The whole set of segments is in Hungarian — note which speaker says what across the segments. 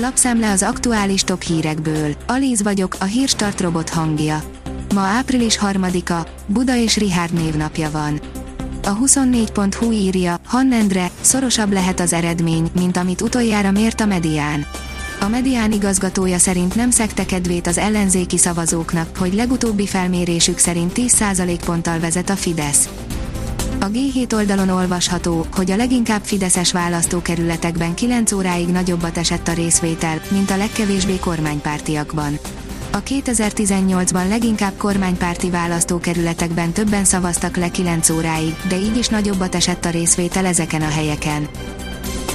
Speaker 1: Lapszemle az aktuális top hírekből. Alíz vagyok, a hírstart robot hangja. Ma április 3-a, Buda és Rihárd névnapja van. A 24.hu írja, Hannendre, szorosabb lehet az eredmény, mint amit utoljára mért a medián. A medián igazgatója szerint nem szekte kedvét az ellenzéki szavazóknak, hogy legutóbbi felmérésük szerint 10% ponttal vezet a Fidesz. A G7 oldalon olvasható, hogy a leginkább fideszes választókerületekben 9 óráig nagyobbat esett a részvétel, mint a legkevésbé kormánypártiakban. A 2018-ban leginkább kormánypárti választókerületekben többen szavaztak le 9 óráig, de így is nagyobbat esett a részvétel ezeken a helyeken.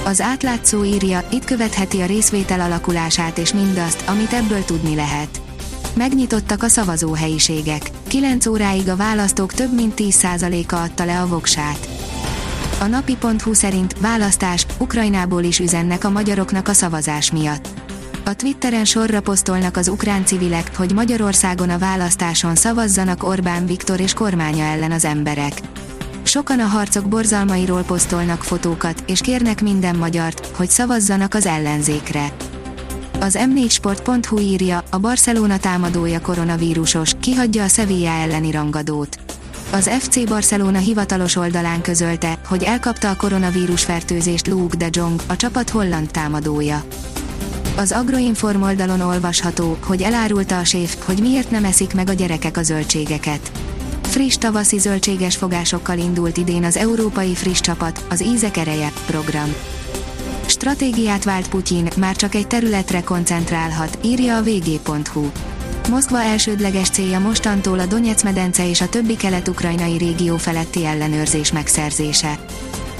Speaker 1: Az átlátszó írja, itt követheti a részvétel alakulását és mindazt, amit ebből tudni lehet. Megnyitottak a szavazóhelyiségek. 9 óráig a választók több mint 10%-a adta le a voksát. A napi.hu szerint választás, Ukrajnából is üzennek a magyaroknak a szavazás miatt. A Twitteren sorra posztolnak az ukrán civilek, hogy Magyarországon a választáson szavazzanak Orbán Viktor és kormánya ellen az emberek. Sokan a harcok borzalmairól posztolnak fotókat, és kérnek minden magyart, hogy szavazzanak az ellenzékre. Az m4sport.hu írja, a Barcelona támadója koronavírusos, kihagyja a Sevilla elleni rangadót. Az FC Barcelona hivatalos oldalán közölte, hogy elkapta a koronavírus fertőzést Luke de Jong, a csapat holland támadója. Az Agroinform oldalon olvasható, hogy elárulta a séf, hogy miért nem eszik meg a gyerekek a zöldségeket. Friss tavaszi zöldséges fogásokkal indult idén az Európai Friss Csapat, az Ízek Ereje program. Stratégiát vált Putyin, már csak egy területre koncentrálhat, írja a vg.hu. Moszkva elsődleges célja mostantól a Donetsz-medence és a többi kelet-ukrajnai régió feletti ellenőrzés megszerzése.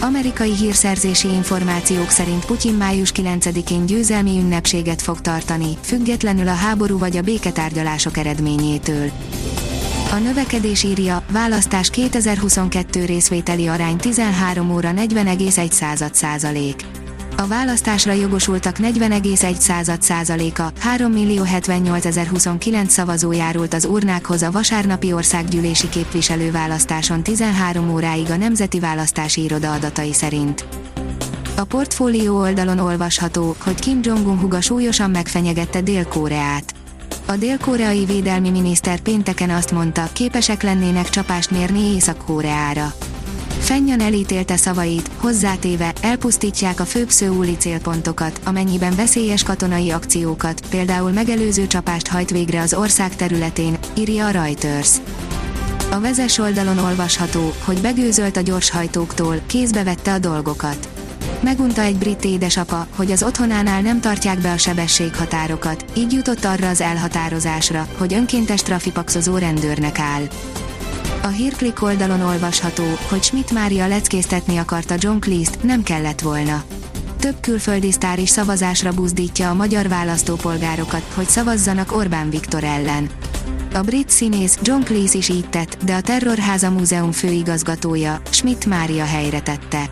Speaker 1: Amerikai hírszerzési információk szerint Putyin május 9-én győzelmi ünnepséget fog tartani, függetlenül a háború vagy a béketárgyalások eredményétől. A növekedés írja, választás 2022 részvételi arány 13 óra 40,1 százalék. A választásra jogosultak 40,1%-a, 3 millió 78 szavazó járult az urnákhoz a vasárnapi országgyűlési képviselőválasztáson 13 óráig a Nemzeti Választási Iroda adatai szerint. A portfólió oldalon olvasható, hogy Kim Jong-un huga súlyosan megfenyegette Dél-Koreát. A dél-koreai védelmi miniszter pénteken azt mondta, képesek lennének csapást mérni Észak-Koreára. Fennyan elítélte szavait, hozzátéve, elpusztítják a főbb szőúli célpontokat, amennyiben veszélyes katonai akciókat, például megelőző csapást hajt végre az ország területén, írja a Reuters. A vezes oldalon olvasható, hogy begőzölt a gyorshajtóktól, kézbe vette a dolgokat. Megunta egy brit édesapa, hogy az otthonánál nem tartják be a sebességhatárokat, így jutott arra az elhatározásra, hogy önkéntes trafipaxozó rendőrnek áll. A hírklik oldalon olvasható, hogy Schmidt Mária leckéztetni akarta John Cleese-t, nem kellett volna. Több külföldi sztár is szavazásra buzdítja a magyar választópolgárokat, hogy szavazzanak Orbán Viktor ellen. A brit színész John Cleese is így tett, de a Terrorháza Múzeum főigazgatója, Schmidt Mária helyre tette.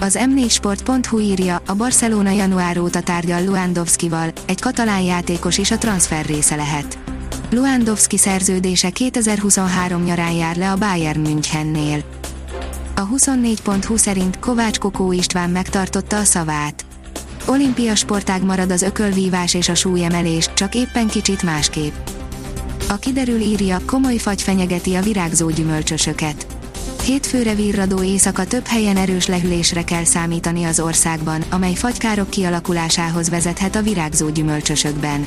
Speaker 1: Az m4sport.hu írja, a Barcelona január óta tárgyal Luandowskival, egy katalán játékos is a transfer része lehet. Luandowski szerződése 2023 nyarán jár le a Bayern Münchennél. A 24.20 szerint Kovács Kokó István megtartotta a szavát. Olimpia sportág marad az ökölvívás és a súlyemelés, csak éppen kicsit másképp. A kiderül írja, komoly fagy fenyegeti a virágzó gyümölcsösöket. Hétfőre virradó éjszaka több helyen erős lehűlésre kell számítani az országban, amely fagykárok kialakulásához vezethet a virágzó gyümölcsösökben.